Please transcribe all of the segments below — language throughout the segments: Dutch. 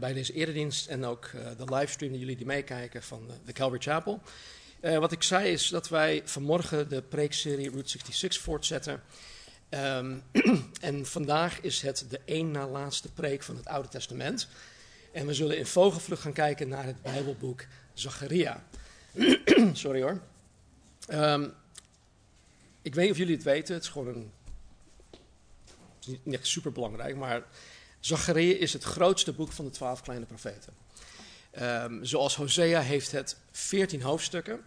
bij deze eredienst en ook uh, de livestream die jullie die meekijken van de, de Calvary Chapel. Wat ik zei is dat wij vanmorgen de preekserie Route 66 voortzetten. Um, en vandaag is het de één na laatste preek van het Oude Testament. En we zullen in vogelvlucht gaan kijken naar het Bijbelboek Zacharia. Sorry hoor. Um, ik weet niet of jullie het weten, het is gewoon een. Niet echt super belangrijk, maar Zacharia is het grootste boek van de twaalf kleine profeten. Um, zoals Hosea heeft het veertien hoofdstukken,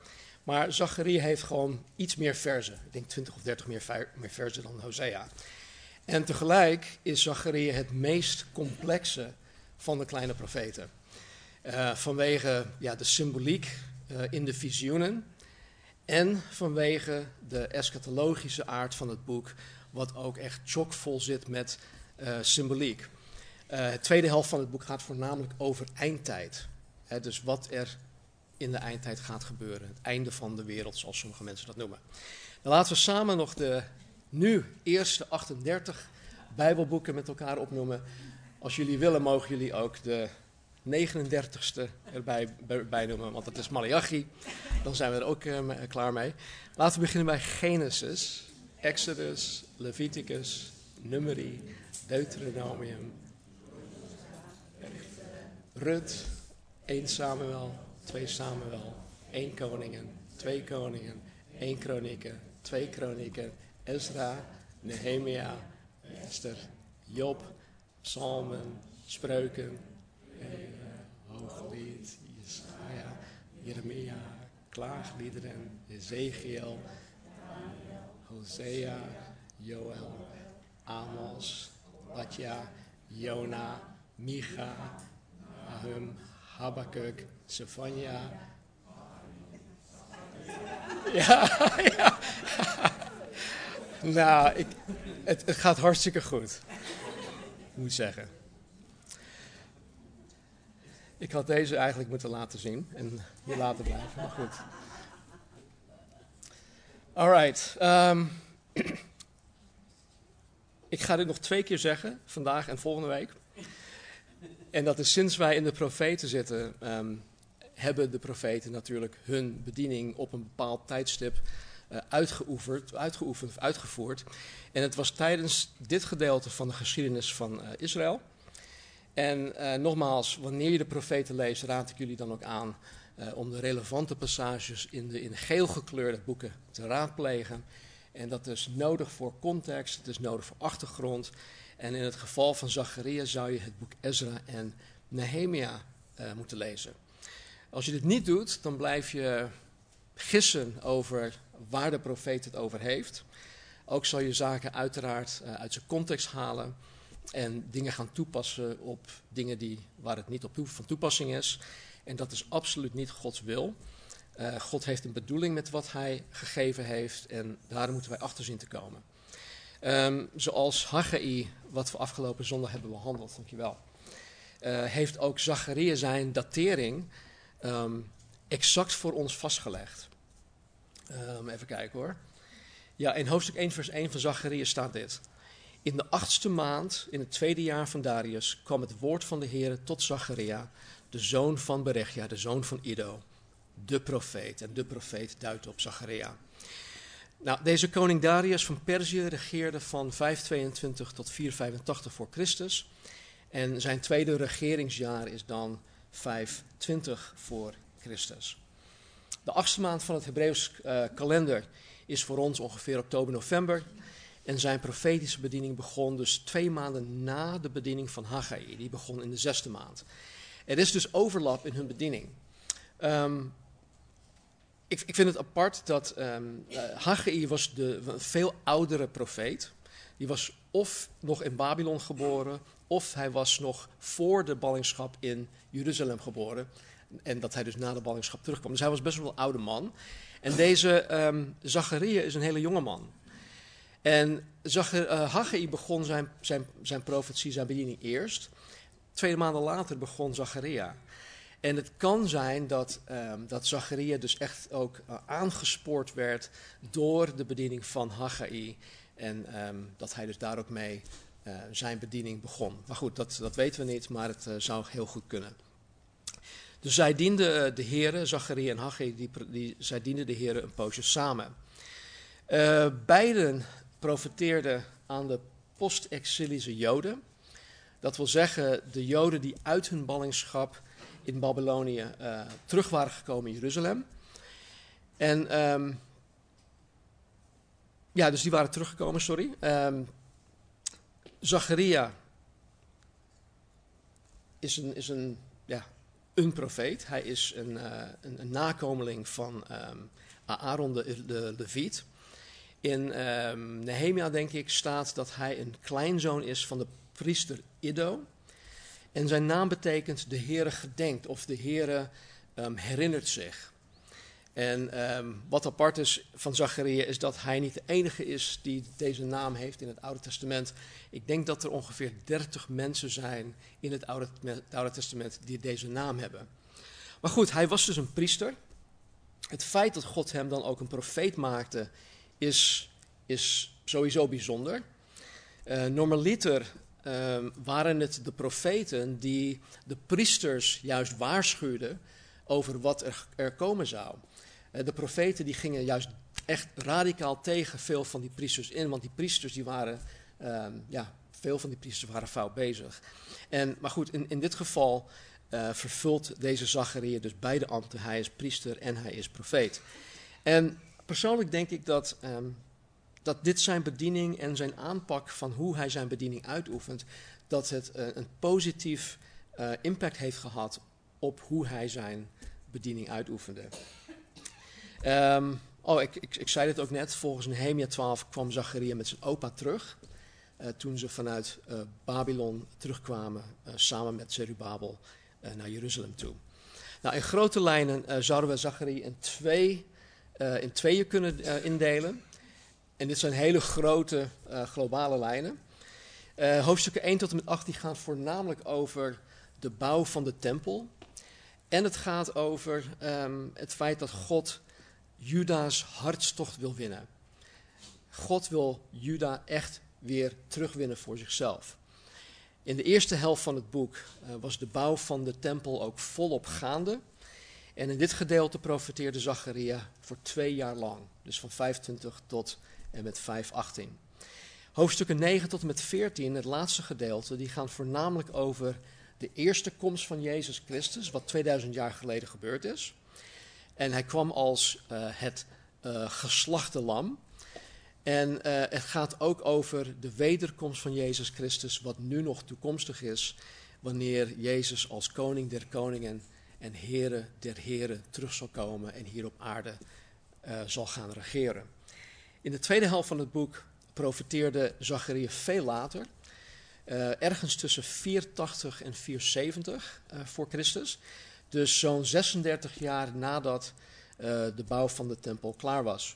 maar Zacharia heeft gewoon iets meer verzen. Ik denk 20 of 30 meer, meer verzen dan Hosea. En tegelijk is Zacharia het meest complexe van de kleine profeten. Uh, vanwege ja, de symboliek uh, in de visioenen en vanwege de eschatologische aard van het boek, wat ook echt chockvol zit met uh, symboliek. Uh, de tweede helft van het boek gaat voornamelijk over eindtijd. Dus wat er in de eindtijd gaat gebeuren. Het einde van de wereld, zoals sommige mensen dat noemen. Dan laten we samen nog de nu eerste 38 Bijbelboeken met elkaar opnoemen. Als jullie willen, mogen jullie ook de 39ste erbij bij noemen, want dat is Malachi. Dan zijn we er ook uh, klaar mee. Laten we beginnen bij Genesis, Exodus, Leviticus, Numeri, Deuteronomium, Rut, 1 Samuel, 2 Samuel, 1 Koningen, 2 Koningen, 1 Kronieken, 2 Kronieken, Ezra, Nehemia, Esther, Job, Psalmen, Spreuken, Hooglied, Jesaja, Jeremia, Klaagliederen, Ezekiel, Hosea, Joel, Amos, Batja, Jona, Micha, Ahum, Habakkuk, Sefania. Ja, ja. nou, ik, het, het gaat hartstikke goed. Moet zeggen. Ik had deze eigenlijk moeten laten zien en hier laten blijven, maar goed. Alright. Um, ik ga dit nog twee keer zeggen, vandaag en volgende week. En dat is sinds wij in de profeten zitten, um, hebben de profeten natuurlijk hun bediening op een bepaald tijdstip uh, uitgeoefend, uitgeoefend of uitgevoerd. En het was tijdens dit gedeelte van de geschiedenis van uh, Israël. En uh, nogmaals, wanneer je de profeten leest, raad ik jullie dan ook aan om de relevante passages in de in geel gekleurde boeken te raadplegen. En dat is nodig voor context, het is nodig voor achtergrond. En in het geval van Zacharia zou je het boek Ezra en Nehemia uh, moeten lezen. Als je dit niet doet, dan blijf je gissen over waar de profeet het over heeft. Ook zal je zaken uiteraard uh, uit zijn context halen en dingen gaan toepassen op dingen die, waar het niet op toe, van toepassing is. En dat is absoluut niet Gods wil. Uh, God heeft een bedoeling met wat hij gegeven heeft en daar moeten wij achter zien te komen. Um, zoals Haggai, wat we afgelopen zondag hebben behandeld, dankjewel. Uh, heeft ook Zacharia zijn datering um, exact voor ons vastgelegd. Um, even kijken hoor. Ja, in hoofdstuk 1 vers 1 van Zacharia staat dit. In de achtste maand, in het tweede jaar van Darius, kwam het woord van de Heer tot Zacharia, de zoon van Berechia, de zoon van Ido, de profeet. En de profeet duidt op Zacharia. Nou, deze koning Darius van Perzië regeerde van 522 tot 485 voor Christus. En zijn tweede regeringsjaar is dan 520 voor Christus. De achtste maand van het Hebreeuws uh, kalender is voor ons ongeveer oktober-november. En zijn profetische bediening begon dus twee maanden na de bediening van Haggai. Die begon in de zesde maand. Er is dus overlap in hun bediening. Um, ik, ik, vind het apart dat um, Haggai was de, een veel oudere profeet. Die was of nog in Babylon geboren, of hij was nog voor de ballingschap in Jeruzalem geboren. En dat hij dus na de ballingschap terugkwam. Dus hij was best wel een oude man. En deze um, Zacharia is een hele jonge man. En uh, Haggai begon zijn, zijn, zijn profetie, zijn bediening eerst. Twee maanden later begon Zacharia. En het kan zijn dat, um, dat Zacharia dus echt ook uh, aangespoord werd door de bediening van Haggai. En um, dat hij dus daar ook mee uh, zijn bediening begon. Maar goed, dat, dat weten we niet, maar het uh, zou heel goed kunnen. Dus zij dienden de heren, Zacharia en Haggai, die, die, zij dienden de heren een poosje samen. beiden profeteerden aan de post-exilische Joden. Dat wil zeggen, de Joden die uit hun ballingschap in Babylonië uh, terug waren gekomen in Jeruzalem. En um, ja, dus die waren teruggekomen, sorry. Um, Zacharia is een, is een, ja, een profeet. Hij is een, uh, een, een, nakomeling van um, Aaron de, de Leviet. In um, Nehemia, denk ik, staat dat hij een kleinzoon is van de priester Iddo. En zijn naam betekent de Heere gedenkt of de Heere um, herinnert zich. En um, wat apart is van Zacharia is dat hij niet de enige is die deze naam heeft in het Oude Testament. Ik denk dat er ongeveer 30 mensen zijn in het Oude, Testament die deze naam hebben. Maar goed, hij was dus een priester. Het feit dat God hem dan ook een profeet maakte is, is sowieso bijzonder. Uh, normaliter uh, waren het de profeten die de priesters juist waarschuwden over wat er, er komen zou. Uh, de profeten die gingen juist echt radicaal tegen veel van die priesters in, want die priesters die waren, ehm, ja, veel van die priesters waren fout bezig. En, maar goed, in, in dit geval uh, vervult deze Zacharia dus beide ambten. Hij is priester en hij is profeet. En persoonlijk denk ik dat um, dat dit zijn bediening en zijn aanpak van hoe hij zijn bediening uitoefent, dat het uh, een positief uh, impact heeft gehad op hoe hij zijn bediening uitoefende. Um, oh, ik, ik, ik, zei dit ook net, volgens Nehemia 12 kwam Zacharia met zijn opa terug. Uh, toen ze vanuit Babylon terugkwamen, samen met Zerubabel, naar Jeruzalem toe. Nou, in grote lijnen zouden we Zacharia in, twee, in tweeën kunnen indelen. En dit zijn hele grote uh, globale lijnen. Uh, hoofdstukken 1 tot en met 8 die gaan voornamelijk over de bouw van de tempel. En het gaat over um, het feit dat God Juda's hartstocht wil winnen. God wil Juda echt weer terugwinnen voor zichzelf. In de eerste helft van het boek uh, was de bouw van de tempel ook volop gaande. En in dit gedeelte profeteerde Zacharia voor twee jaar lang. Dus van 25 tot en met 5:18. Hoofdstukken 9 tot en met 14, het laatste gedeelte, die gaan voornamelijk over de eerste komst van Jezus Christus, wat 2000 jaar geleden gebeurd is. En hij kwam als uh, het uh, geslachte lam. En uh, het gaat ook over de wederkomst van Jezus Christus, wat nu nog toekomstig is, wanneer Jezus als koning der koningen en Here der heren terug zal komen en hier op aarde zal gaan regeren. In de tweede helft van het boek profeteerde Zacharia veel later, uh, ergens tussen 480 en 470 uh, voor Christus. Dus zo'n 36 jaar nadat uh, de bouw van de tempel klaar was.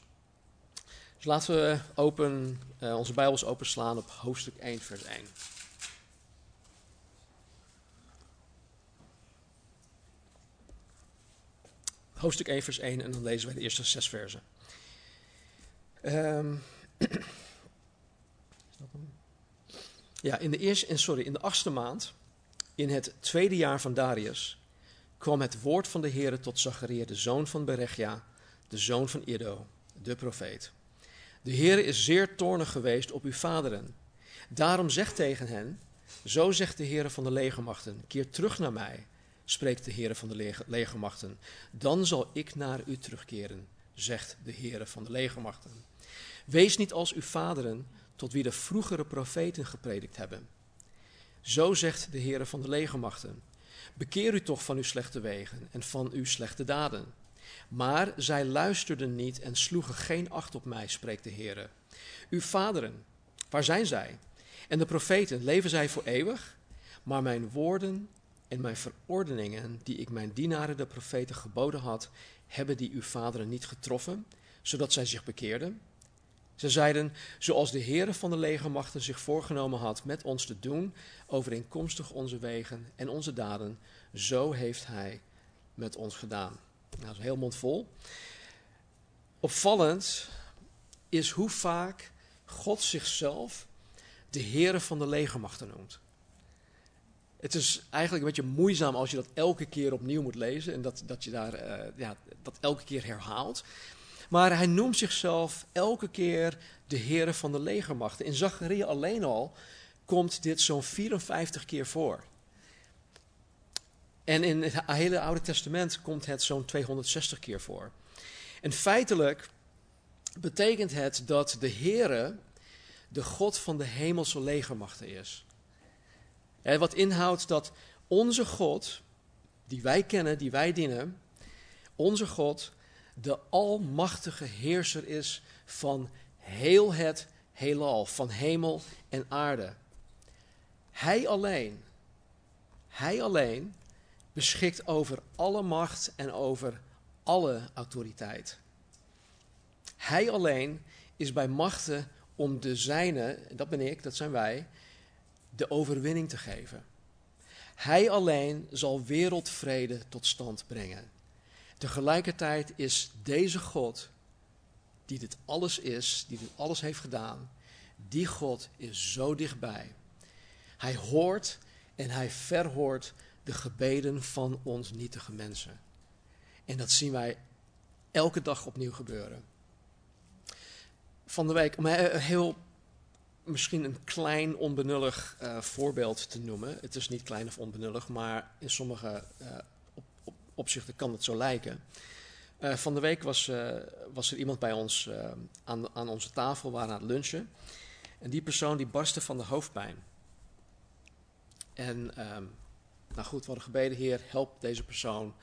Dus laten we open, onze Bijbels openslaan op hoofdstuk 1, vers 1. Hoofdstuk 1, vers 1 en dan lezen wij de eerste zes versen. Um, ja, in de, eerste, sorry, in de achtste maand, in het tweede jaar van Darius, kwam het woord van de Heer tot Zacharia, de zoon van Berechia, de zoon van Iddo, de profeet. De Heer is zeer toornig geweest op uw vaderen. Daarom zegt tegen hen, zo zegt de Heer van de legermachten, keer terug naar mij, spreekt de Heer van de legermachten. Dan zal ik naar u terugkeren, zegt de Heer van de legermachten. Wees niet als uw vaderen, tot wie de vroegere profeten gepredikt hebben. Zo zegt de Heer van de legermachten. Bekeer u toch van uw slechte wegen en van uw slechte daden. Maar zij luisterden niet en sloegen geen acht op mij, spreekt de Heer. Uw vaderen, waar zijn zij? En de profeten, leven zij voor eeuwig? Maar mijn woorden en mijn verordeningen, die ik mijn dienaren, de profeten, geboden had, hebben die uw vaderen niet getroffen, zodat zij zich bekeerden? Ze zeiden, zoals de Heere van de legermachten zich voorgenomen had met ons te doen, overeenkomstig onze wegen en onze daden, zo heeft hij met ons gedaan. Nou, dat is heel mondvol. Opvallend is hoe vaak God zichzelf de Heere van de legermachten noemt. Het is eigenlijk een beetje moeizaam als je dat elke keer opnieuw moet lezen en dat, dat je daar, uh, ja, dat elke keer herhaalt. Maar hij noemt zichzelf elke keer de Heere van de legermachten. In Zacharia alleen al komt dit zo'n 54 keer voor. En in het hele Oude Testament komt het zo'n 260 keer voor. En feitelijk betekent het dat de Heere de God van de hemelse legermachten is. Wat inhoudt dat onze God, die wij kennen, die wij dienen, onze God de almachtige heerser is van heel het heelal, van hemel en aarde. Hij alleen, hij alleen beschikt over alle macht en over alle autoriteit. Hij alleen is bij machten om de zijne, dat ben ik, dat zijn wij, de overwinning te geven. Hij alleen zal wereldvrede tot stand brengen. Tegelijkertijd is deze God, die dit alles is, die dit alles heeft gedaan, die God is zo dichtbij. Hij hoort en hij verhoort de gebeden van ons nietige mensen. En dat zien wij elke dag opnieuw gebeuren. Van de week, om heel misschien een klein onbenullig uh, voorbeeld te noemen. Het is niet klein of onbenullig, maar in sommige uh, opzichten kan het zo lijken. Uh, van de week was, was er iemand bij ons aan, aan onze tafel, we waren aan het lunchen. En die persoon die barstte van de hoofdpijn. En um, nou goed, we hadden gebeden, Heer, help deze persoon.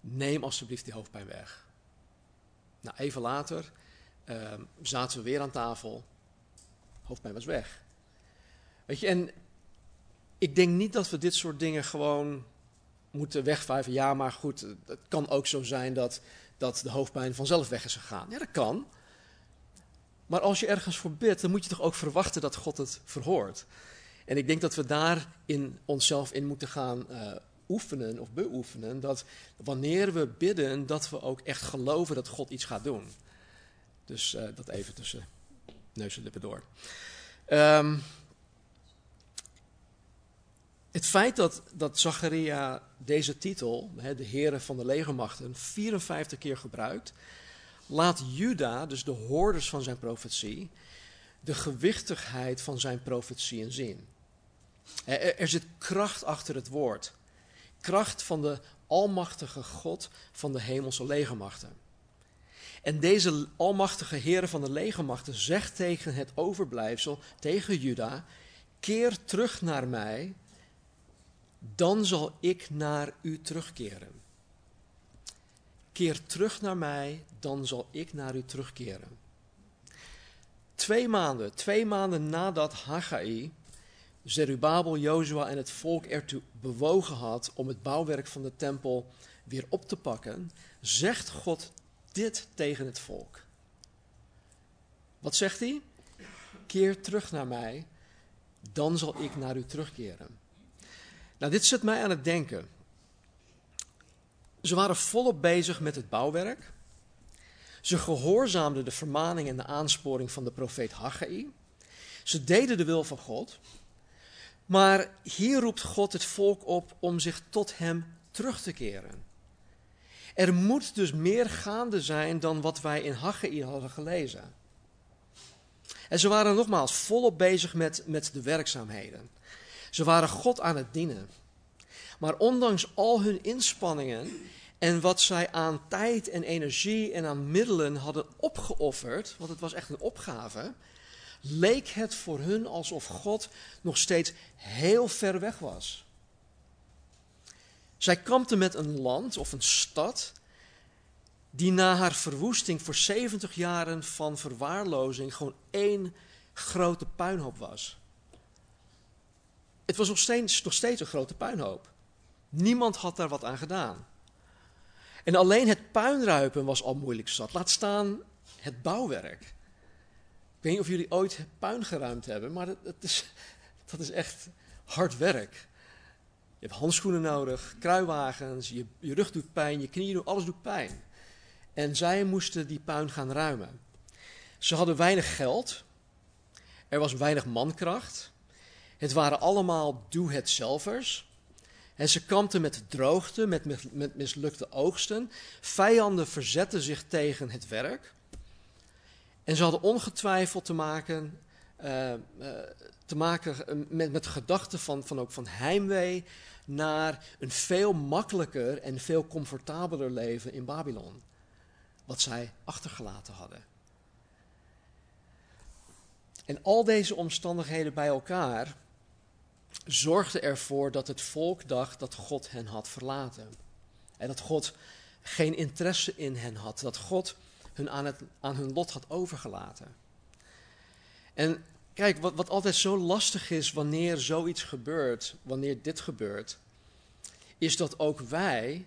Neem alsjeblieft die hoofdpijn weg. Nou, even later uh, zaten we weer aan tafel. Hoofdpijn was weg. Weet je, en ik denk niet dat we dit soort dingen gewoon moeten wegvijven. Ja, maar goed, het kan ook zo zijn dat, dat de hoofdpijn vanzelf weg is gegaan. Ja, dat kan. Maar als je ergens voor bidt, dan moet je toch ook verwachten dat God het verhoort. En ik denk dat we daar in onszelf in moeten gaan uh, oefenen of beoefenen. Dat wanneer we bidden, dat we ook echt geloven dat God iets gaat doen. Dus uh, dat even tussen neus en lippen door. Um, het feit dat, dat Zacharia deze titel, de Heren van de legermachten, 54 keer gebruikt, laat Juda, dus de hoorders van zijn profetie, de gewichtigheid van zijn profetieën zien. Er, zit kracht achter het woord. Kracht van de almachtige God van de hemelse legermachten. En deze almachtige Heer van de legermachten zegt tegen het overblijfsel, tegen Juda, keer terug naar mij, dan zal ik naar u terugkeren. Keer terug naar mij, dan zal ik naar u terugkeren. Twee maanden, twee maanden nadat Haggai Zerubabel, Jozua en het volk ertoe bewogen had om het bouwwerk van de tempel weer op te pakken, zegt God dit tegen het volk. Wat zegt hij? Keer terug naar mij, dan zal ik naar u terugkeren. Nou, dit zet mij aan het denken. Ze waren volop bezig met het bouwwerk. Ze gehoorzaamden de vermaning en de aansporing van de profeet Haggai. Ze deden de wil van God. Maar hier roept God het volk op om zich tot hem terug te keren. Er moet dus meer gaande zijn dan wat wij in Haggai hadden gelezen. En ze waren nogmaals volop bezig met, met de werkzaamheden. Ze waren God aan het dienen. Maar ondanks al hun inspanningen en wat zij aan tijd en energie en aan middelen hadden opgeofferd, want het was echt een opgave, leek het voor hun alsof God nog steeds heel ver weg was. Zij kampten met een land of een stad die na haar verwoesting voor 70 jaren van verwaarlozing gewoon één grote puinhoop was. Het was nog steeds, nog steeds een grote puinhoop. Niemand had daar wat aan gedaan. En alleen het puinruipen was al moeilijk zat. Laat staan het bouwwerk. Ik weet niet of jullie ooit puin geruimd hebben, maar dat, is, dat is echt hard werk. Je hebt handschoenen nodig, kruiwagens, je, je rug doet pijn, je knieën doen, alles doet pijn. En zij moesten die puin gaan ruimen. Ze hadden weinig geld, er was weinig mankracht. Het waren allemaal doe-het-zelvers. En ze kampten met droogte, met, met mislukte oogsten. Vijanden verzetten zich tegen het werk. En ze hadden ongetwijfeld te maken, uh, uh, te maken met, met gedachten van, van, ook van heimwee naar een veel makkelijker en veel comfortabeler leven in Babylon. Wat zij achtergelaten hadden. En al deze omstandigheden bij elkaar zorgden ervoor dat het volk dacht dat God hen had verlaten. En dat God geen interesse in hen had. Dat God hun aan, het, aan hun lot had overgelaten. En kijk, wat, wat altijd zo lastig is wanneer zoiets gebeurt, wanneer dit gebeurt, is dat ook wij,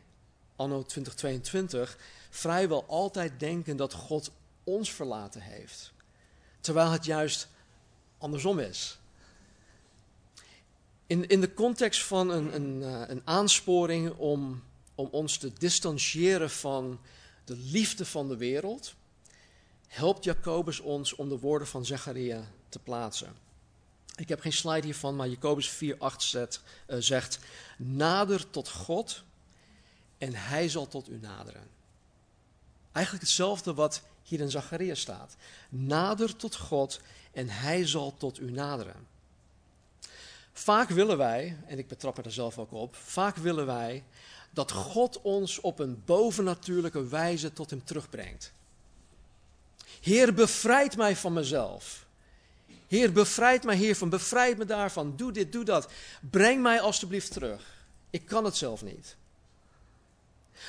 anno 2022, vrijwel altijd denken dat God ons verlaten heeft. Terwijl het juist andersom is. In, in de context van een, een, eh, een aansporing om, om ons te distancieren van de liefde van de wereld, helpt Jacobus ons om de woorden van Zacharia te plaatsen. Ik heb geen slide hiervan, maar Jacobus 4:8 zet, uh, zegt: Nader tot God en hij zal tot u naderen. Eigenlijk hetzelfde wat hier in Zacharia staat. Nader tot God en hij zal tot u naderen. Vaak willen wij, en ik betrap er zelf ook op, vaak willen wij dat God ons op een bovennatuurlijke wijze tot hem terugbrengt. Heer, bevrijd mij van mezelf. Heer, bevrijd mij hiervan, bevrijd me daarvan. Doe dit, doe dat. Breng mij alstublieft terug. Ik kan het zelf niet.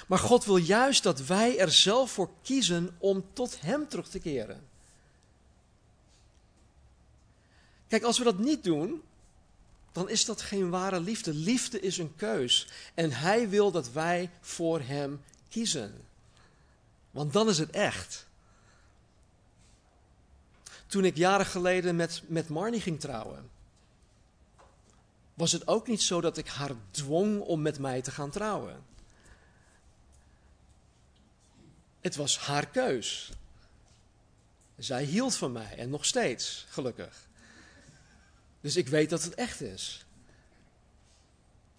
Maar God wil juist dat wij er zelf voor kiezen om tot Hem terug te keren. Kijk, als we dat niet doen, dan is dat geen ware liefde. Liefde is een keus. En Hij wil dat wij voor Hem kiezen. Want dan is het echt. Toen ik jaren geleden met, met Marnie ging trouwen, was het ook niet zo dat ik haar dwong om met mij te gaan trouwen. Het was haar keus. Zij hield van mij en nog steeds, gelukkig. Dus ik weet dat het echt is.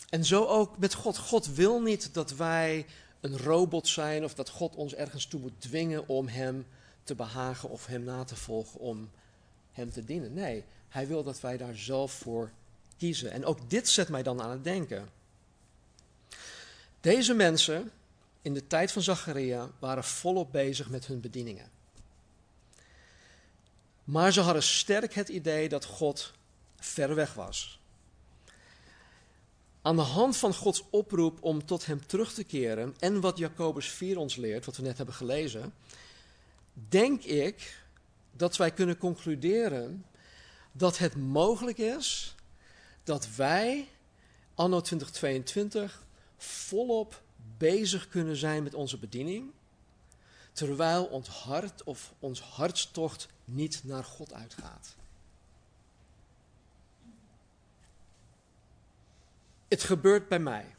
En zo ook met God. God wil niet dat wij een robot zijn of dat God ons ergens toe moet dwingen om Hem te behagen of Hem na te volgen om Hem te dienen. Nee, Hij wil dat wij daar zelf voor kiezen. En ook dit zet mij dan aan het denken. Deze mensen in de tijd van Zacharia waren volop bezig met hun bedieningen. Maar ze hadden sterk het idee dat God ver weg was. Aan de hand van Gods oproep om tot Hem terug te keren en wat Jacobus 4 ons leert, wat we net hebben gelezen, denk ik dat wij kunnen concluderen dat het mogelijk is dat wij anno 2022 volop bezig kunnen zijn met onze bediening, terwijl ons hart of ons hartstocht niet naar God uitgaat. Het gebeurt bij mij.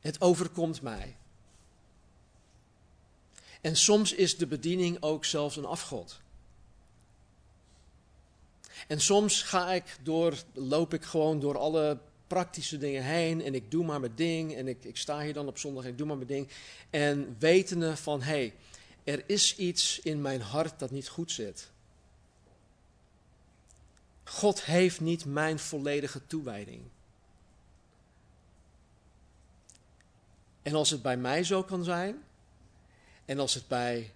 Het overkomt mij. En soms is de bediening ook zelfs een afgod. En soms ga ik door, loop ik gewoon door alle praktische dingen heen en ik doe maar mijn ding en ik, ik sta hier dan op zondag en ik doe maar mijn ding. En wetende van, hé, hey, er is iets in mijn hart dat niet goed zit. God heeft niet mijn volledige toewijding. En als het bij mij zo kan zijn, en als het bij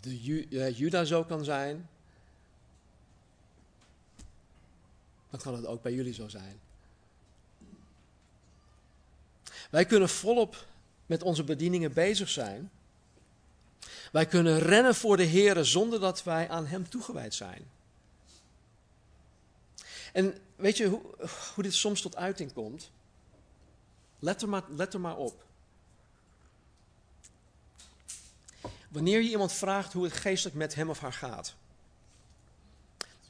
de uh, Juda zo kan zijn, dan kan het ook bij jullie zo zijn. Wij kunnen volop met onze bedieningen bezig zijn. Wij kunnen rennen voor de Heer zonder dat wij aan Hem toegewijd zijn. En weet je hoe, hoe dit soms tot uiting komt? Let er maar, let er maar op. Wanneer je iemand vraagt hoe het geestelijk met hem of haar gaat,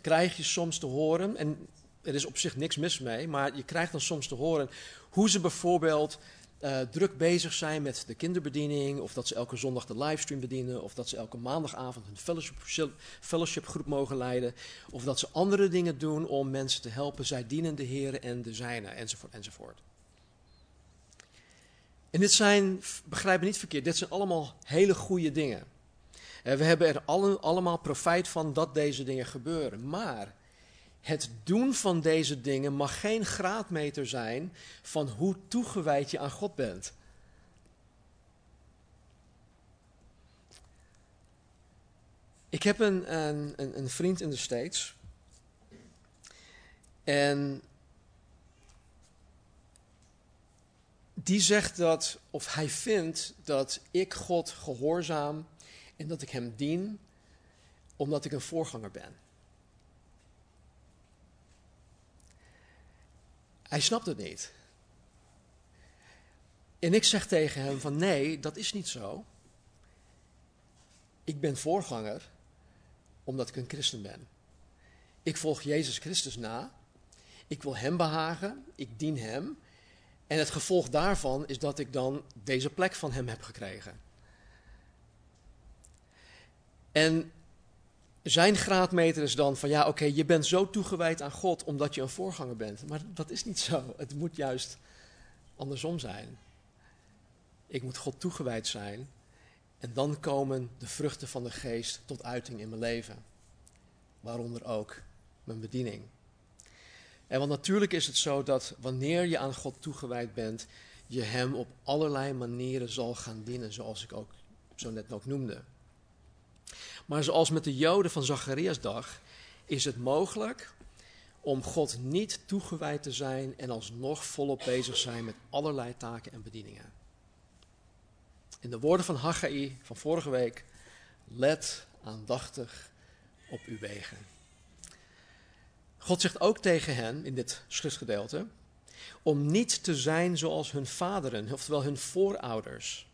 krijg je soms te horen, en er is op zich niks mis mee, maar je krijgt dan soms te horen hoe ze bijvoorbeeld uh, druk bezig zijn met de kinderbediening, of dat ze elke zondag de livestream bedienen, of dat ze elke maandagavond een fellowship, fellowshipgroep mogen leiden, of dat ze andere dingen doen om mensen te helpen. Zij dienen de Heer en de zijnen, enzovoort, enzovoort. En dit zijn, begrijp me niet verkeerd, dit zijn allemaal hele goede dingen. En we hebben er alle, allemaal profijt van dat deze dingen gebeuren. Maar het doen van deze dingen mag geen graadmeter zijn van hoe toegewijd je aan God bent. Ik heb een, een, een vriend in de States. En die zegt dat, of hij vindt dat ik God gehoorzaam en dat ik hem dien omdat ik een voorganger ben. Hij snapt het niet. En ik zeg tegen hem van nee, dat is niet zo. Ik ben voorganger omdat ik een christen ben. Ik volg Jezus Christus na. Ik wil Hem behagen. Ik dien Hem. En het gevolg daarvan is dat ik dan deze plek van Hem heb gekregen. En zijn graadmeter is dan van ja, oké, je bent zo toegewijd aan God omdat je een voorganger bent. Maar dat is niet zo. Het moet juist andersom zijn. Ik moet God toegewijd zijn en dan komen de vruchten van de geest tot uiting in mijn leven. Waaronder ook mijn bediening. En want natuurlijk is het zo dat wanneer je aan God toegewijd bent, je Hem op allerlei manieren zal gaan dienen, zoals ik ook zo net ook noemde. Maar zoals met de Joden van Zacharias dag, is het mogelijk om God niet toegewijd te zijn en alsnog volop bezig zijn met allerlei taken en bedieningen. In de woorden van Haggai van vorige week, let aandachtig op uw wegen. God zegt ook tegen hen in dit schriftgedeelte om niet te zijn zoals hun vaderen, oftewel hun voorouders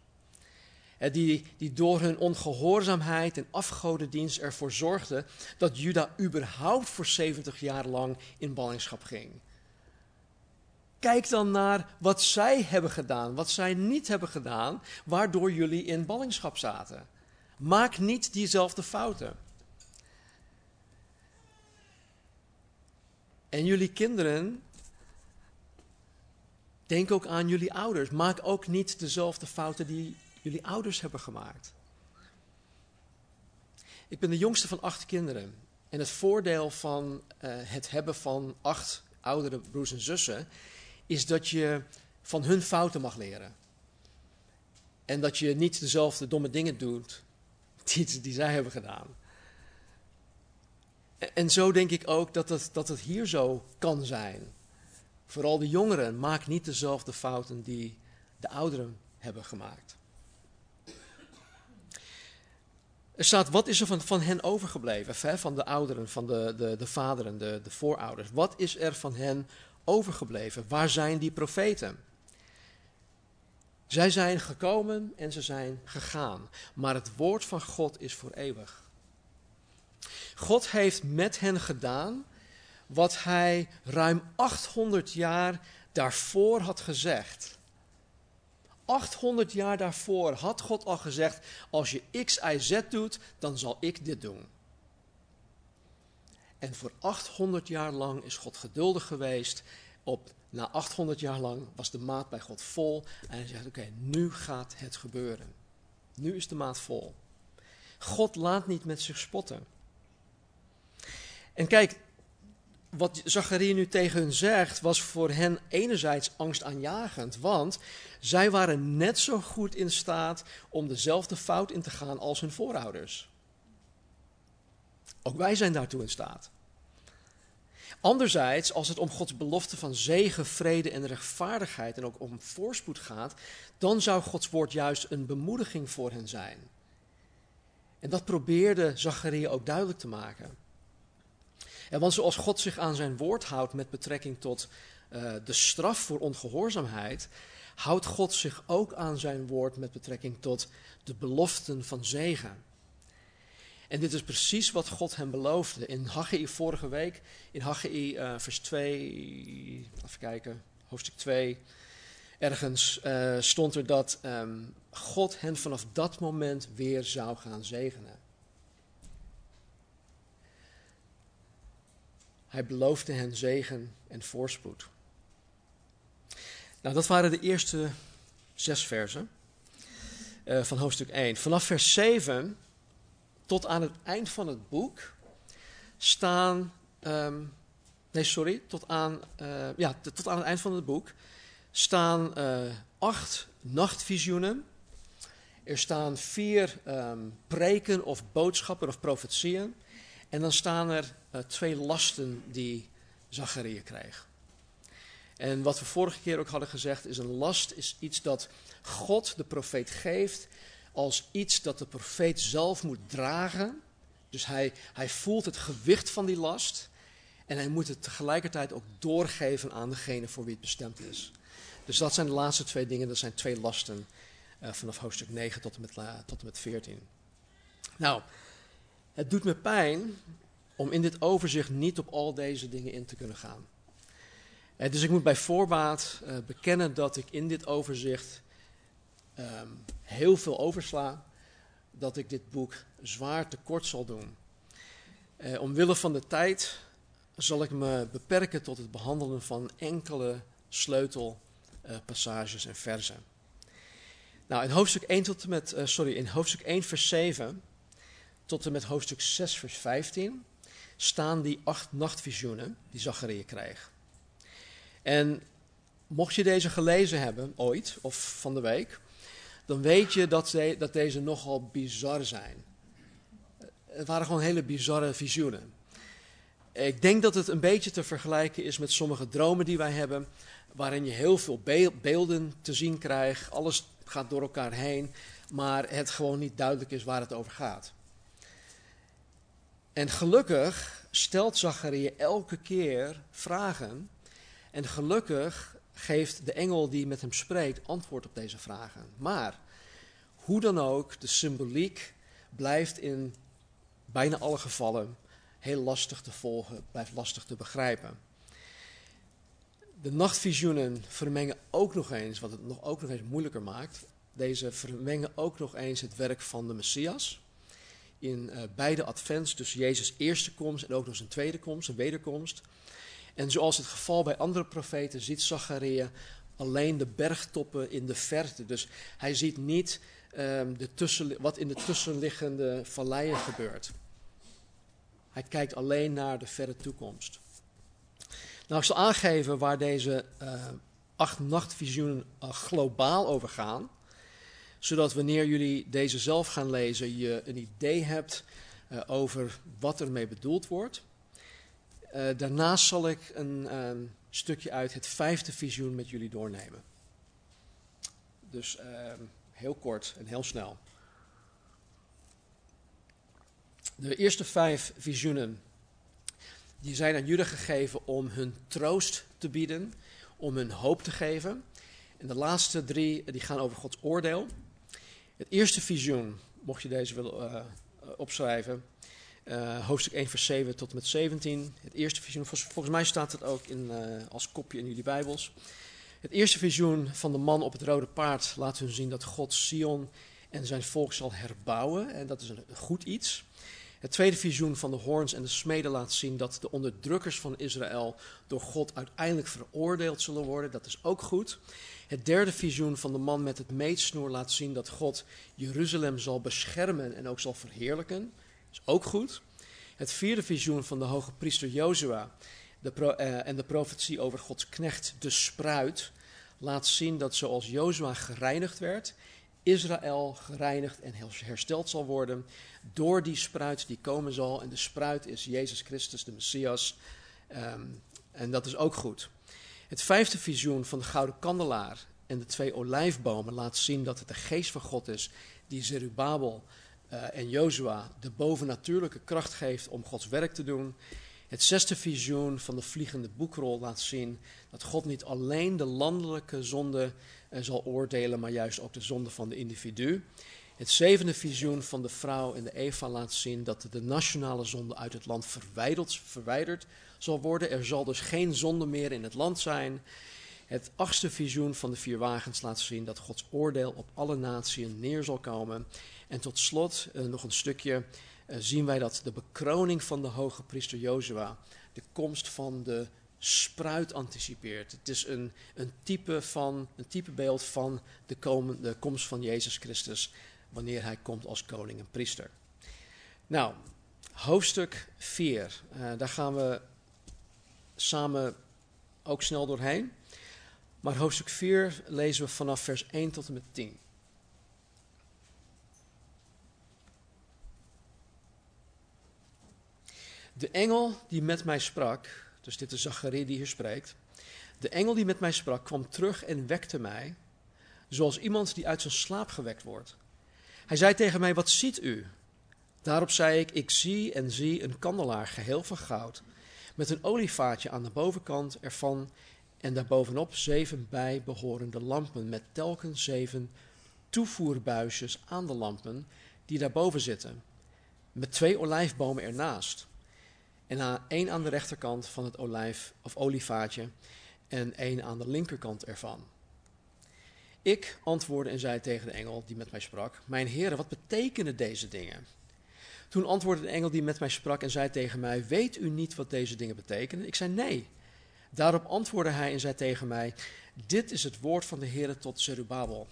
die, die door hun ongehoorzaamheid en afgodendienst ervoor zorgden dat Juda überhaupt voor 70 jaar lang in ballingschap ging. Kijk dan naar wat zij hebben gedaan, wat zij niet hebben gedaan, waardoor jullie in ballingschap zaten. Maak niet diezelfde fouten. En jullie kinderen, denk ook aan jullie ouders. Maak ook niet dezelfde fouten die jullie ouders hebben gemaakt. Ik ben de jongste van acht kinderen. En het voordeel van uh, het hebben van acht oudere broers en zussen is dat je van hun fouten mag leren. En dat je niet dezelfde domme dingen doet die, die zij hebben gedaan. En, en zo denk ik ook dat het, dat het hier zo kan zijn. Vooral de jongeren, maak niet dezelfde fouten die de ouderen hebben gemaakt. Er staat, wat is er van, van hen overgebleven? Van de ouderen, van de, de, de vaderen, de, de voorouders. Wat is er van hen overgebleven? Waar zijn die profeten? Zij zijn gekomen en ze zijn gegaan. Maar het woord van God is voor eeuwig. God heeft met hen gedaan wat hij ruim 800 jaar daarvoor had gezegd. 800 jaar daarvoor had God al gezegd: als je X, Y, Z doet, dan zal ik dit doen. En voor 800 jaar lang is God geduldig geweest. Op, na 800 jaar lang was de maat bij God vol. En hij zegt: Oké, nu gaat het gebeuren. Nu is de maat vol. God laat niet met zich spotten. En kijk, wat Zacharie nu tegen hun zegt, was voor hen enerzijds angstaanjagend, want zij waren net zo goed in staat om dezelfde fout in te gaan als hun voorouders. Ook wij zijn daartoe in staat. Anderzijds, als het om Gods belofte van zegen, vrede en rechtvaardigheid en ook om voorspoed gaat, dan zou Gods woord juist een bemoediging voor hen zijn. En dat probeerde Zacharia ook duidelijk te maken. En want zoals God zich aan zijn woord houdt met betrekking tot uh, de straf voor ongehoorzaamheid, houdt God zich ook aan zijn woord met betrekking tot de beloften van zegen. En dit is precies wat God hem beloofde. In Haggai vorige week, in Haggai uh, vers 2, even kijken, hoofdstuk 2, ergens uh, stond er dat um, God hen vanaf dat moment weer zou gaan zegenen. Hij beloofde hen zegen en voorspoed. Nou, dat waren de eerste zes versen uh, van hoofdstuk 1. Vanaf vers 7 tot aan het eind van het boek staan. Um, nee, sorry. Tot aan, uh, ja, tot aan het eind van het boek staan uh, acht nachtvisioenen. Er staan vier um, preken of boodschappen of profetieën. En dan staan er uh, twee lasten die Zacharia kreeg. En wat we vorige keer ook hadden gezegd, is een last is iets dat God de profeet geeft als iets dat de profeet zelf moet dragen. Dus hij, hij voelt het gewicht van die last en hij moet het tegelijkertijd ook doorgeven aan degene voor wie het bestemd is. Dus dat zijn de laatste twee dingen, dat zijn twee lasten uh, vanaf hoofdstuk 9 tot en, met, tot en met 14. Nou, het doet me pijn om in dit overzicht niet op al deze dingen in te kunnen gaan. Uh, dus ik moet bij voorbaat bekennen dat ik in dit overzicht um, heel veel oversla, dat ik dit boek zwaar tekort zal doen. Uh, omwille van de tijd zal ik me beperken tot het behandelen van enkele sleutelpassages en versen. Nou, in hoofdstuk 1 tot met, sorry, in hoofdstuk 1 vers 7 tot en met hoofdstuk 6 vers 15 staan die acht nachtvisioenen die Zacharia kreeg. En mocht je deze gelezen hebben ooit of van de week, dan weet je dat, dat deze nogal bizar zijn. Het waren gewoon hele bizarre visioenen. Ik denk dat het een beetje te vergelijken is met sommige dromen die wij hebben, waarin je heel veel beelden te zien krijgt, alles gaat door elkaar heen, maar het gewoon niet duidelijk is waar het over gaat. En gelukkig stelt Zacharia elke keer vragen. En gelukkig geeft de engel die met hem spreekt antwoord op deze vragen. Maar hoe dan ook, de symboliek blijft in bijna alle gevallen heel lastig te volgen, blijft lastig te begrijpen. De nachtvisioenen vermengen ook nog eens, wat het nog, ook nog eens moeilijker maakt, deze vermengen ook nog eens het werk van de Messias. In uh, beide advents, dus Jezus' eerste komst en ook nog zijn tweede komst, zijn wederkomst. En zoals het geval bij andere profeten ziet Zacharia alleen de bergtoppen in de verte. Dus hij ziet niet um, de tussen, wat in de tussenliggende valleien gebeurt. Hij kijkt alleen naar de verre toekomst. Nou, ik zal aangeven waar deze uh, acht nachtvisioenen uh, globaal over gaan. Zodat wanneer jullie deze zelf gaan lezen, je een idee hebt uh, over wat ermee bedoeld wordt. Uh, daarnaast zal ik een um, stukje uit het vijfde visioen met jullie doornemen. Dus uh, heel kort en heel snel. De eerste vijf visioenen die zijn aan Juda gegeven om hun troost te bieden, om hun hoop te geven. En de laatste drie die gaan over Gods oordeel. Het eerste visioen, mocht je deze willen uh, opschrijven, uh, hoofdstuk 1, vers 7 tot en met 17. Het eerste visioen, volgens mij staat het ook in, als kopje in jullie Bijbels. Het eerste visioen van de man op het rode paard laat hun zien dat God Sion en zijn volk zal herbouwen. En dat is een goed iets. Het tweede visioen van de hoorns en de smeden laat zien dat de onderdrukkers van Israël door God uiteindelijk veroordeeld zullen worden. Dat is ook goed. Het derde visioen van de man met het meetsnoer laat zien dat God Jeruzalem zal beschermen en ook zal verheerlijken is ook goed. Het vierde visioen van de hoge priester Jozua de uh, en de profetie over Gods knecht, de spruit, laat zien dat zoals Jozua gereinigd werd, Israël gereinigd en hersteld zal worden door die spruit die komen zal. En de spruit is Jezus Christus, de Messias. Um, en dat is ook goed. Het vijfde visioen van de gouden kandelaar en de twee olijfbomen laat zien dat het de geest van God is die Zerubabel uh, en Jozua de bovennatuurlijke kracht geeft om Gods werk te doen. Het zesde visioen van de vliegende boekrol laat zien dat God niet alleen de landelijke zonde eh, zal oordelen, maar juist ook de zonde van de individu. Het zevende visioen van de vrouw en de Eva laat zien dat de nationale zonde uit het land verwijderd, zal worden. Er zal dus geen zonde meer in het land zijn. Het achtste visioen van de vier wagens laat zien dat Gods oordeel op alle naties neer zal komen. En tot slot eh, nog een stukje uh, zien wij dat de bekroning van de hoge priester Jozua de komst van de spruit anticipeert. Het is een, een, type, van, een type beeld van de, komen, de komst van Jezus Christus wanneer hij komt als koning en priester. Nou, hoofdstuk 4. Uh, eh, daar gaan we samen ook snel doorheen. Maar hoofdstuk 4 lezen we vanaf vers 1 tot en met 10. De engel die met mij sprak, dus dit is Zacharie die hier spreekt. De engel die met mij sprak kwam terug en wekte mij, zoals iemand die uit zijn slaap gewekt wordt. Hij zei tegen mij, wat ziet u? Daarop zei ik, ik zie en zie een kandelaar geheel van goud, met een olievaatje aan de bovenkant ervan en daarbovenop zeven bijbehorende lampen met telkens zeven toevoerbuisjes aan de lampen die daarboven zitten, met twee olijfbomen ernaast. En één aan de rechterkant van het olijf of olievaatje en één aan de linkerkant ervan. Ik antwoordde en zei tegen de engel die met mij sprak: Mijn heren, wat betekenen deze dingen? Toen antwoordde de engel die met mij sprak en zei tegen mij: Weet u niet wat deze dingen betekenen? Ik zei: Nee. Daarop antwoordde hij en zei tegen mij: Dit is het woord van de Heer tot Zerubabel.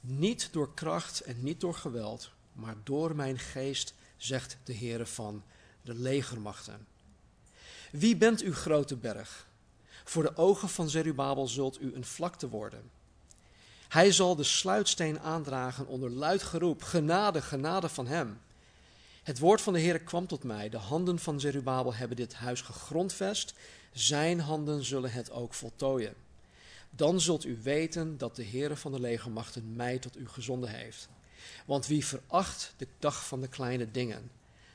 Niet door kracht en niet door geweld, maar door mijn geest, zegt de Heer van de legermachten. Wie bent u, grote berg? Voor de ogen van Zerubabel zult u een vlakte worden. Hij zal de sluitsteen aandragen onder luid geroep: Genade, genade van hem. Het woord van de Heer kwam tot mij. De handen van Zerubabel hebben dit huis gegrondvest. Zijn handen zullen het ook voltooien. Dan zult u weten dat de Heere van de legermachten mij tot u gezonden heeft. Want wie veracht de dag van de kleine dingen,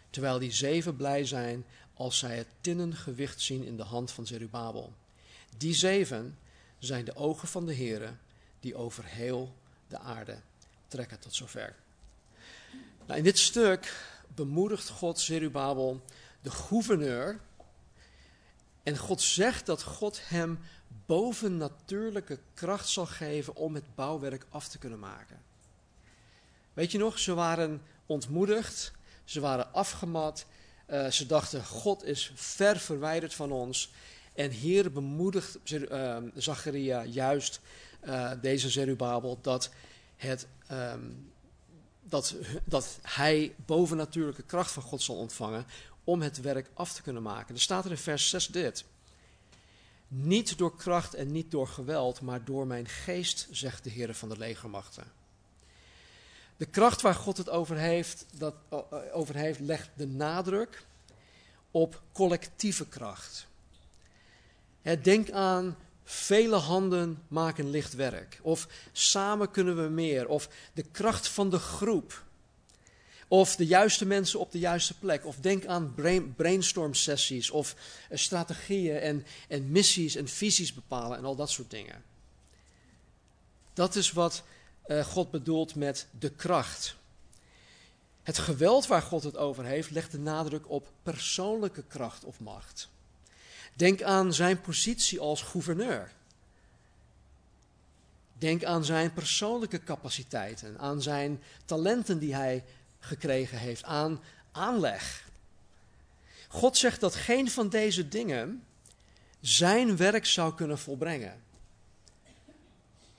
terwijl die zeven blij zijn als zij het tinnen gewicht zien in de hand van Zerubabel. Die zeven zijn de ogen van de Heere die over heel de aarde trekken tot zover. Nou, in dit stuk bemoedigt God Zerubabel, de gouverneur, en God zegt dat God hem bovennatuurlijke kracht zal geven om het bouwwerk af te kunnen maken. Weet je nog, ze waren ontmoedigd, ze waren afgemat, uh, ze dachten God is ver verwijderd van ons. En hier bemoedigt uh, Zacharia juist uh, deze Zerubabel dat, het, um, dat, dat hij bovennatuurlijke kracht van God zal ontvangen om het werk af te kunnen maken. Er staat er in vers 6 dit. Niet door kracht en niet door geweld, maar door mijn geest, zegt de Heer van de legermachten. De kracht waar God het over heeft, dat, over heeft, legt de nadruk op collectieve kracht. Denk aan vele handen maken licht werk. Of samen kunnen we meer. Of de kracht van de groep. Of de juiste mensen op de juiste plek. Of denk aan brain, brainstorm sessies. Of uh, strategieën en, en missies en visies bepalen en al dat soort dingen. Dat is wat uh, God bedoelt met de kracht. Het geweld waar God het over heeft, legt de nadruk op persoonlijke kracht of macht. Denk aan zijn positie als gouverneur. Denk aan zijn persoonlijke capaciteiten, aan zijn talenten die hij gekregen heeft, aan aanleg. God zegt dat geen van deze dingen zijn werk zou kunnen volbrengen.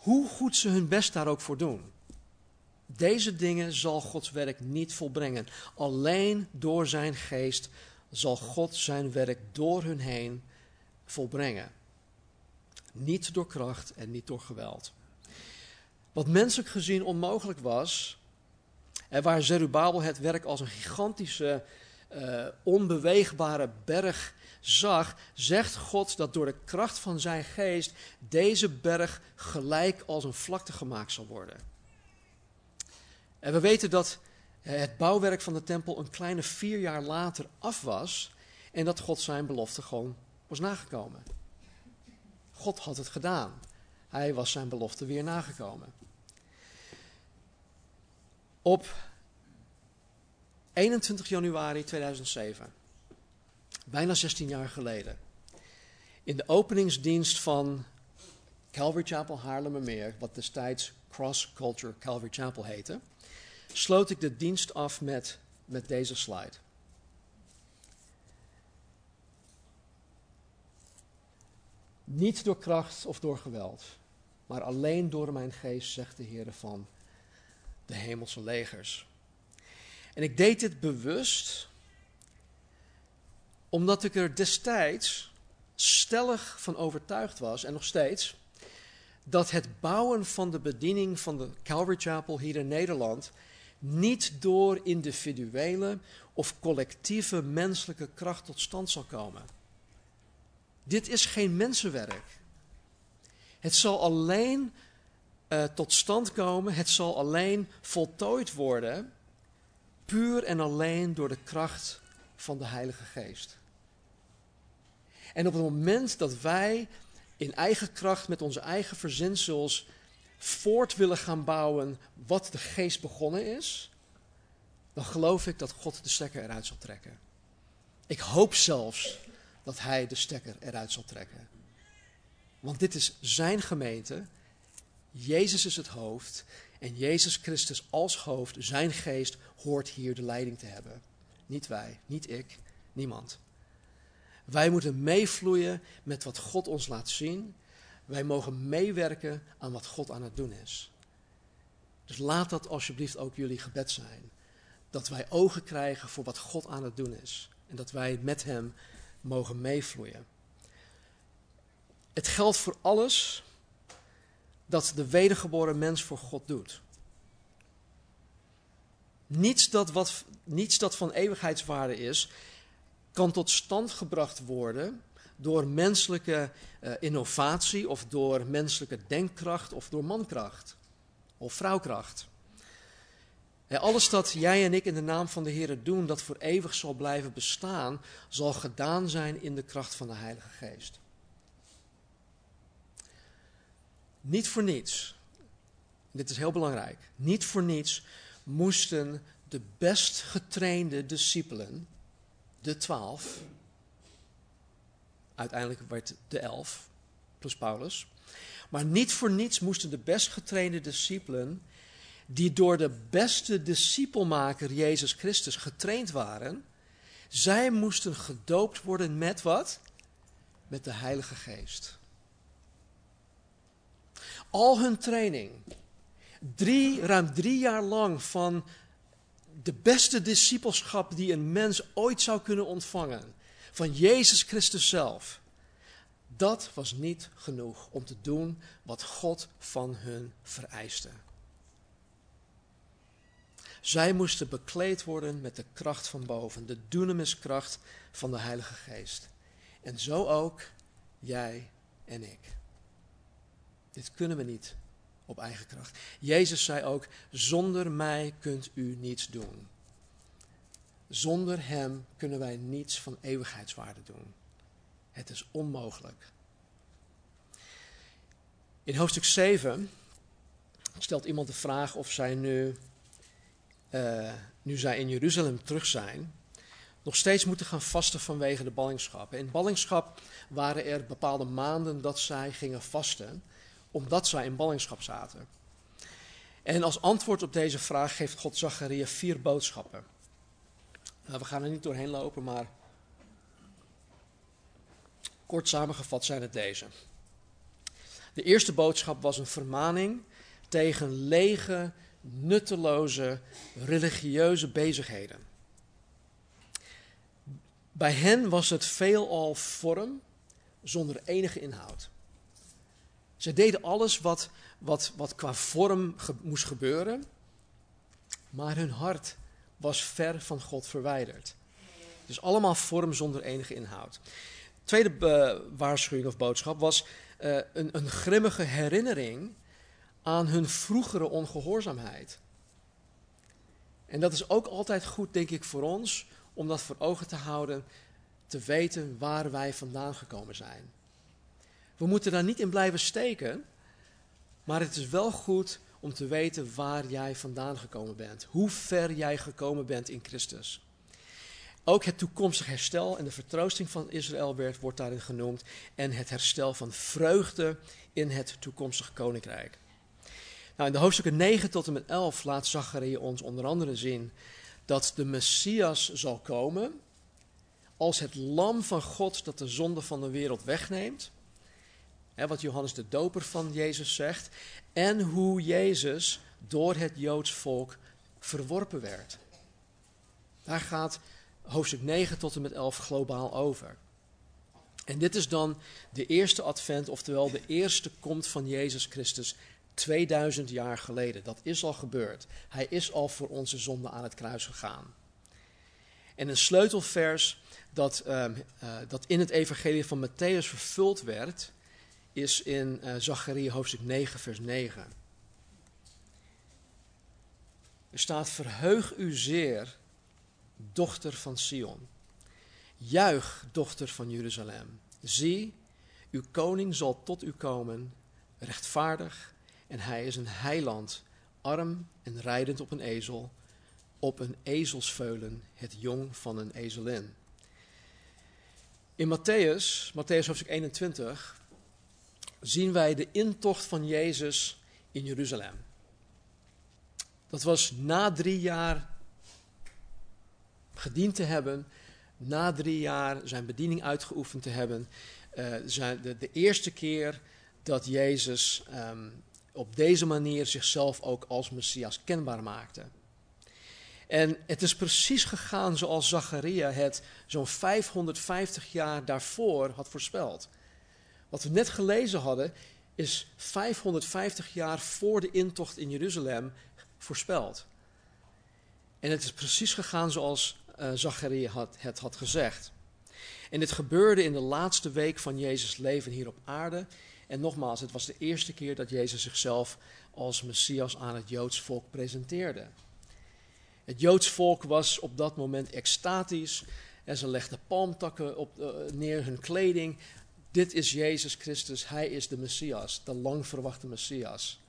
Hoe goed ze hun best daar ook voor doen. Deze dingen zal Gods werk niet volbrengen. Alleen door zijn geest zal God zijn werk door hun heen volbrengen. Niet door kracht en niet door geweld. Wat menselijk gezien onmogelijk was, en waar Zerubabel het werk als een gigantische, uh, onbeweegbare berg zag, zegt God dat door de kracht van zijn geest deze berg gelijk als een vlakte gemaakt zal worden. En we weten dat het bouwwerk van de tempel een kleine vier jaar later af was En dat God zijn belofte gewoon was nagekomen. God had het gedaan. Hij was zijn belofte weer nagekomen. Op 21 januari 2007, bijna 16 jaar geleden, in de openingsdienst van Calvary Chapel Haarlemmermeer, wat destijds Cross Culture Calvary Chapel heette, sloot ik de dienst af met, met deze slide. Niet door kracht of door geweld, maar alleen door mijn geest, zegt de Heer van de hemelse legers. En ik deed dit bewust, omdat ik er destijds stellig van overtuigd was, en nog steeds, dat het bouwen van de bediening van de Calvary Chapel hier in Nederland niet door individuele of collectieve menselijke kracht tot stand zal komen. Dit is geen mensenwerk. Het zal alleen uh, tot stand komen, het zal alleen voltooid worden, puur en alleen door de kracht van de Heilige Geest. En op het moment dat wij in eigen kracht met onze eigen verzinsels voort willen gaan bouwen wat de geest begonnen is, dan geloof ik dat God de stekker eruit zal trekken. Ik hoop zelfs dat Hij de stekker eruit zal trekken. Want dit is Zijn gemeente. Jezus is het hoofd. En Jezus Christus als hoofd, Zijn geest, hoort hier de leiding te hebben. Niet wij, niet ik, niemand. Wij moeten meevloeien met wat God ons laat zien. Wij mogen meewerken aan wat God aan het doen is. Dus laat dat alsjeblieft ook jullie gebed zijn. Dat wij ogen krijgen voor wat God aan het doen is. En dat wij met Hem mogen meevloeien. Het geldt voor alles dat de wedergeboren mens voor God doet. Niets dat, wat, niets dat van eeuwigheidswaarde is, kan tot stand gebracht worden door menselijke uh, innovatie of door menselijke denkkracht of door mankracht of vrouwkracht. alles dat jij en ik in de naam van de Heer doen, dat voor eeuwig zal blijven bestaan, zal gedaan zijn in de kracht van de Heilige Geest. Niet voor niets, dit is heel belangrijk, niet voor niets moesten de best getrainde discipelen de twaalf. Uiteindelijk werd de elf, plus Paulus. Maar niet voor niets moesten de best getrainde discipelen, die door de beste discipelmaker Jezus Christus getraind waren, zij moesten gedoopt worden met wat? Met de Heilige Geest. Al hun training, ruim drie jaar lang van de beste discipelschap die een mens ooit zou kunnen ontvangen, van Jezus Christus zelf, dat was niet genoeg om te doen wat God van hun vereiste. Zij moesten bekleed worden met de kracht van boven, de dunamiskracht van de Heilige Geest. En zo ook jij en ik. Dit kunnen we niet op eigen kracht. Jezus zei ook: Zonder mij kunt u niets doen. Zonder Hem kunnen wij niets van eeuwigheidswaarde doen. Het is onmogelijk. In hoofdstuk 7 stelt iemand de vraag of zij nu, uh, nu zij in Jeruzalem terug zijn, nog steeds moeten gaan vasten vanwege de ballingschap. In ballingschap waren er bepaalde maanden dat zij gingen vasten omdat zij in ballingschap zaten. En als antwoord op deze vraag geeft God Zacharia vier boodschappen. Nou, we gaan er niet doorheen lopen, maar kort samengevat zijn het deze. De eerste boodschap was een vermaning tegen lege, nutteloze, religieuze bezigheden. Bij hen was het veelal vorm zonder enige inhoud. Ze deden alles wat, wat, wat qua vorm moest gebeuren, maar hun hart was ver van God verwijderd. Dus allemaal vorm zonder enige inhoud. Tweede uh, waarschuwing of boodschap was uh, een, een grimmige herinnering aan hun vroegere ongehoorzaamheid. En dat is ook altijd goed, denk ik, voor ons om dat voor ogen te houden te weten waar wij vandaan gekomen zijn. We moeten daar niet in blijven steken, maar het is wel goed om te weten waar jij vandaan gekomen bent. Hoe ver jij gekomen bent in Christus. Ook het toekomstig herstel en de vertroosting van Israël werd, wordt daarin genoemd. En het herstel van vreugde in het toekomstige koninkrijk. Nou, in de hoofdstukken 9 tot en met 11 laat Zacharia ons onder andere zien dat de Messias zal komen als het lam van God dat de zonde van de wereld wegneemt. Hè, wat Johannes de Doper van Jezus zegt. En hoe Jezus door het Joods volk verworpen werd. Daar gaat hoofdstuk 9 tot en met 11 globaal over. En dit is dan de eerste advent, oftewel de eerste komt van Jezus Christus 2000 jaar geleden. Dat is al gebeurd. Hij is al voor onze zonde aan het kruis gegaan. En een sleutelvers dat, uh, uh, dat in het evangelie van Matthäus vervuld werd, is in uh, Zacharia hoofdstuk 9, vers 9. Er staat, verheug u zeer, dochter van Sion. Juich, dochter van Jeruzalem. Zie, uw koning zal tot u komen, rechtvaardig, en hij is een heiland, arm en rijdend op een ezel, op een ezelsveulen, het jong van een ezelin. In Matthäus, Matthäus hoofdstuk 21, zien wij de intocht van Jezus in Jeruzalem. Dat was na drie jaar gediend te hebben, na drie jaar zijn bediening uitgeoefend te hebben, zijn de, de, eerste keer dat Jezus um, op deze manier zichzelf ook als Messias kenbaar maakte. En het is precies gegaan zoals Zacharia het zo'n 550 jaar daarvoor had voorspeld. Wat we net gelezen hadden, is 550 jaar voor de intocht in Jeruzalem voorspeld. En het is precies gegaan zoals uh, Zacharia had, het had gezegd. En dit gebeurde in de laatste week van Jezus' leven hier op aarde. En nogmaals, het was de eerste keer dat Jezus zichzelf als Messias aan het Joods volk presenteerde. Het Joods volk was op dat moment extatisch. En ze legden palmtakken op, uh, neer, hun kleding. Dit is Jezus Christus, hij is de Messias, de lang verwachte Messias.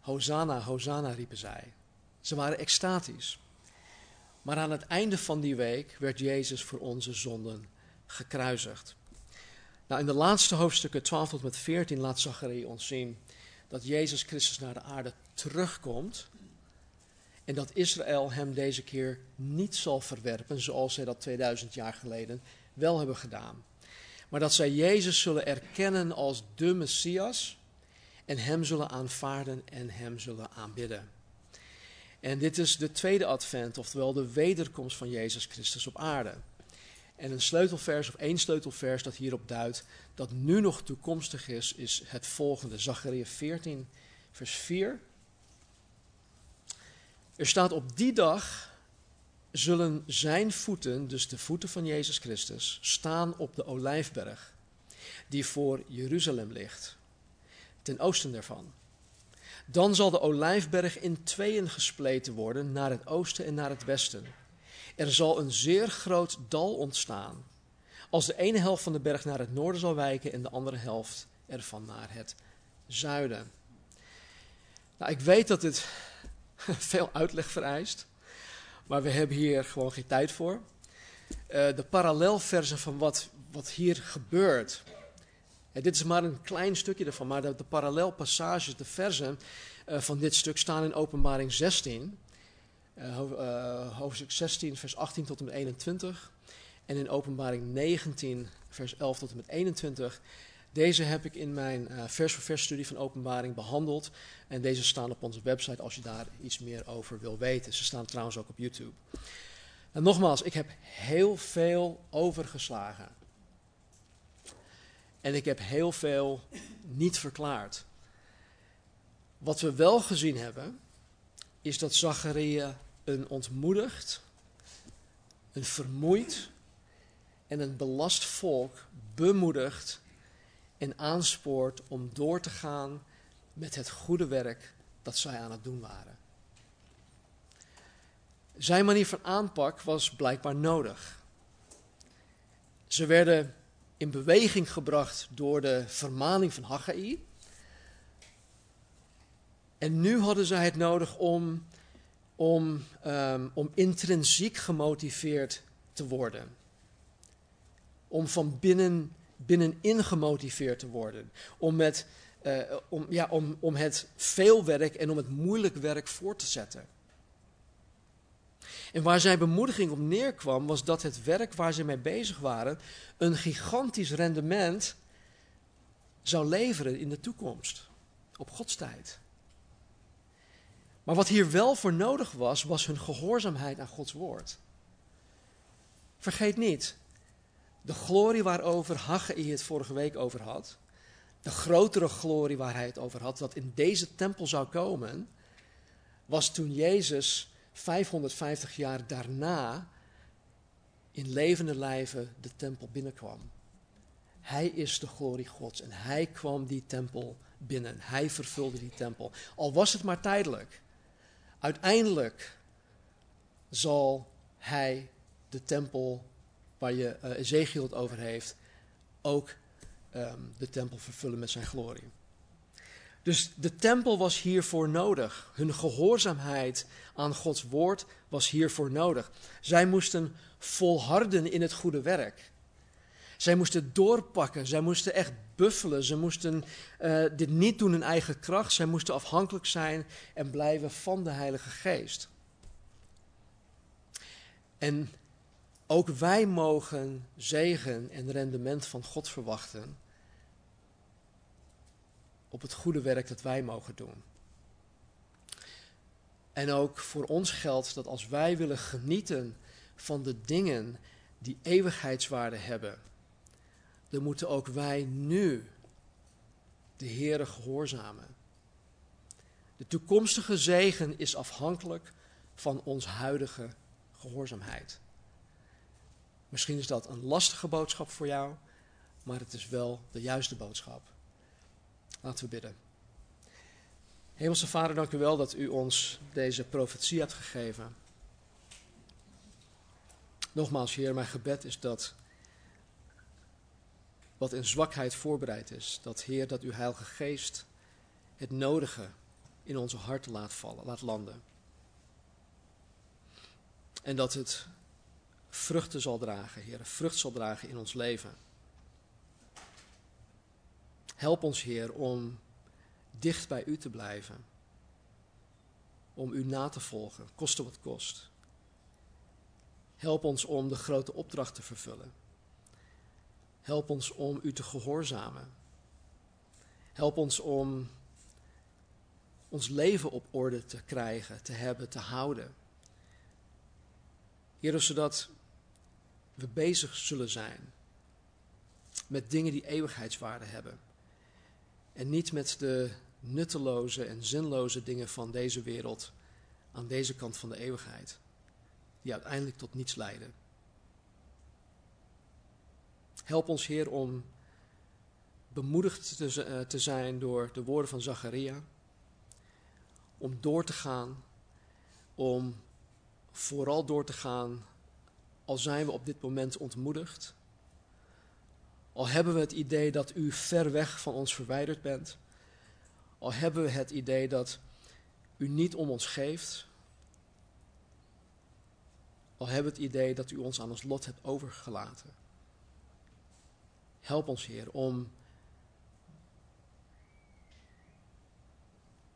Hosanna, Hosanna riepen zij. Ze waren extatisch. Maar aan het einde van die week werd Jezus voor onze zonden gekruisigd. Nou, in de laatste hoofdstukken 12 tot met 14 laat Zacharie ons zien dat Jezus Christus naar de aarde terugkomt. En dat Israël hem deze keer niet zal verwerpen zoals zij dat 2000 jaar geleden wel hebben gedaan. Maar dat zij Jezus zullen erkennen als de Messias en hem zullen aanvaarden en hem zullen aanbidden. En dit is de tweede advent, oftewel de wederkomst van Jezus Christus op aarde. En een sleutelvers of één sleutelvers dat hierop duidt dat nu nog toekomstig is, is het volgende. Zachariah 14, vers 4. Er staat op die dag zullen zijn voeten, dus de voeten van Jezus Christus, staan op de olijfberg, die voor Jeruzalem ligt, ten oosten daarvan. Dan zal de olijfberg in tweeën gespleten worden, naar het oosten en naar het westen. Er zal een zeer groot dal ontstaan, als de ene helft van de berg naar het noorden zal wijken en de andere helft ervan naar het zuiden. Nou, ik weet dat dit veel uitleg vereist, maar we hebben hier gewoon geen tijd voor. Uh, de parallelversen van wat, wat hier gebeurt. dit is maar een klein stukje ervan, maar de, de parallelpassages, de versen uh, van dit stuk staan in Openbaring 16. Uh, hoofdstuk 16, vers 18 tot en met 21. En in Openbaring 19, vers 11 tot en met 21. Deze heb ik in mijn uh, vers voor vers studie van Openbaring behandeld. En deze staan op onze website als je daar iets meer over wil weten. Ze staan trouwens ook op YouTube. En nogmaals, ik heb heel veel overgeslagen. En ik heb heel veel niet verklaard. Wat we wel gezien hebben, is dat Zacharia een ontmoedigd, een vermoeid en een belast volk bemoedigt en aanspoort om door te gaan met het goede werk dat zij aan het doen waren. Zijn manier van aanpak was blijkbaar nodig. Ze werden in beweging gebracht door de vermaning van Haggai. En nu hadden zij het nodig om, om, um, om intrinsiek gemotiveerd te worden. Om van binnen, binnenin gemotiveerd te worden. Om, met, uh, om, ja, om, om het veel werk en om het moeilijk werk voor te zetten. En waar zijn bemoediging op neerkwam, was dat het werk waar ze mee bezig waren een gigantisch rendement zou leveren in de toekomst, op Gods tijd. Maar wat hier wel voor nodig was, was hun gehoorzaamheid aan Gods woord. Vergeet niet, de glorie waarover Haggai het vorige week over had, de grotere glorie waar hij het over had, dat in deze tempel zou komen, was toen Jezus 550 jaar daarna in levende lijven de tempel binnenkwam. Hij is de glorie Gods en hij kwam die tempel binnen. Hij vervulde die tempel. Al was het maar tijdelijk. Uiteindelijk zal hij de tempel waar je uh, over heeft, ook um, de tempel vervullen met zijn glorie. Dus de tempel was hiervoor nodig. Hun gehoorzaamheid aan Gods woord was hiervoor nodig. Zij moesten volharden in het goede werk. Zij moesten doorpakken, zij moesten echt buffelen, ze moesten uh, dit niet doen in eigen kracht, zij moesten afhankelijk zijn en blijven van de Heilige Geest. En ook wij mogen zegen en rendement van God verwachten op het goede werk dat wij mogen doen. En ook voor ons geldt dat als wij willen genieten van de dingen die eeuwigheidswaarde hebben, dan moeten ook wij nu de Heere gehoorzamen. De toekomstige zegen is afhankelijk van ons huidige gehoorzaamheid. Misschien is dat een lastige boodschap voor jou, maar het is wel de juiste boodschap. Laten we bidden. Hemelse Vader, dank u wel dat u ons deze profetie hebt gegeven. Nogmaals, Heer, mijn gebed is dat wat in zwakheid voorbereid is, dat Heer, dat uw Heilige Geest het nodige in onze harten laat vallen, laat landen. En dat het vruchten zal dragen, Heer, vrucht zal dragen in ons leven. Help ons, Heer, om dicht bij U te blijven. Om U na te volgen, koste wat kost. Help ons om de grote opdracht te vervullen. Help ons om U te gehoorzamen. Help ons om ons leven op orde te krijgen, te hebben, te houden. Heer, zodat we bezig zullen zijn met dingen die eeuwigheidswaarde hebben. En niet met de nutteloze en zinloze dingen van deze wereld aan deze kant van de eeuwigheid, die uiteindelijk tot niets leiden. Help ons, Heer, om bemoedigd te, eh, zijn door de woorden van Zacharia, om door te gaan, om vooral door te gaan, al zijn we op dit moment ontmoedigd al hebben we het idee dat u ver weg van ons verwijderd bent. Al hebben we het idee dat u niet om ons geeft. Al hebben we het idee dat u ons aan ons lot hebt overgelaten. Help ons, Heer, om,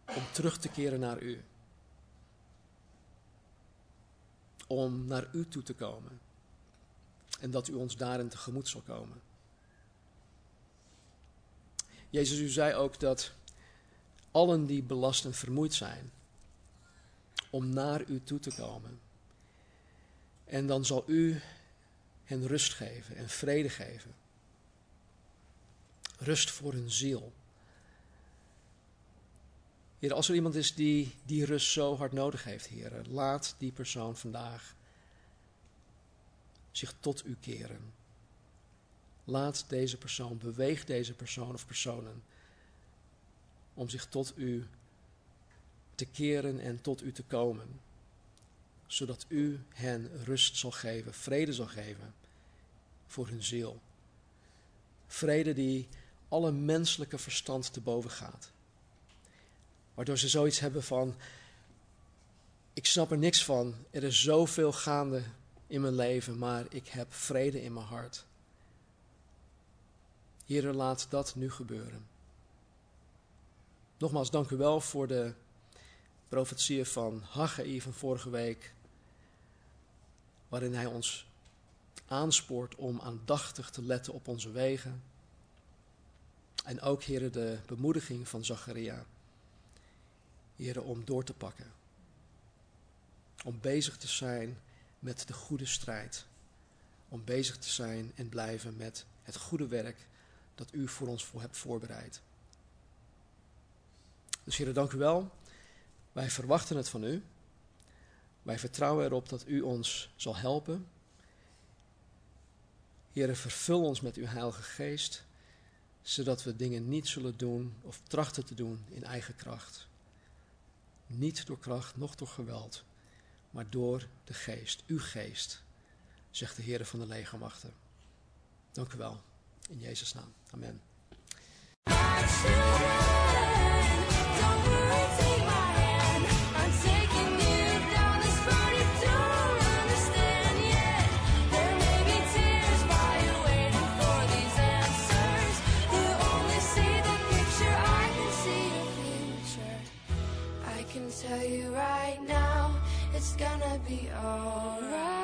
om terug te keren naar u. Om naar u toe te komen. En dat u ons daarin tegemoet zal komen. Jezus, u zei ook dat allen die belast en vermoeid zijn, om naar u toe te komen. En dan zal u hen rust geven en vrede geven. Rust voor hun ziel. Heer, als er iemand is die die rust zo hard nodig heeft, Heer, laat die persoon vandaag zich tot u keren. Laat deze persoon, beweeg deze persoon of personen om zich tot u te keren en tot u te komen, zodat u hen rust zal geven, vrede zal geven voor hun ziel. Vrede die alle menselijke verstand te boven gaat. Waardoor ze zoiets hebben van: ik snap er niks van. Er is zoveel gaande in mijn leven, maar ik heb vrede in mijn hart. Heer, laat dat nu gebeuren. Nogmaals, dank u wel voor de profetieën van Haggai van vorige week, waarin hij ons aanspoort om aandachtig te letten op onze wegen. En ook, heren, de bemoediging van Zacharia. Heren, om door te pakken. Om bezig te zijn met de goede strijd. Om bezig te zijn en blijven met het goede werk dat u voor ons hebt voorbereid. Dus heren, dank u wel. Wij verwachten het van u. Wij vertrouwen erop dat u ons zal helpen. Heren, vervul ons met uw Heilige Geest, zodat we dingen niet zullen doen of trachten te doen in eigen kracht. Niet door kracht, noch door geweld, maar door de Geest, uw Geest, zegt de Heer van de legermachten. Dank u wel. In Jezus' naam. Amen. Gonna be alright.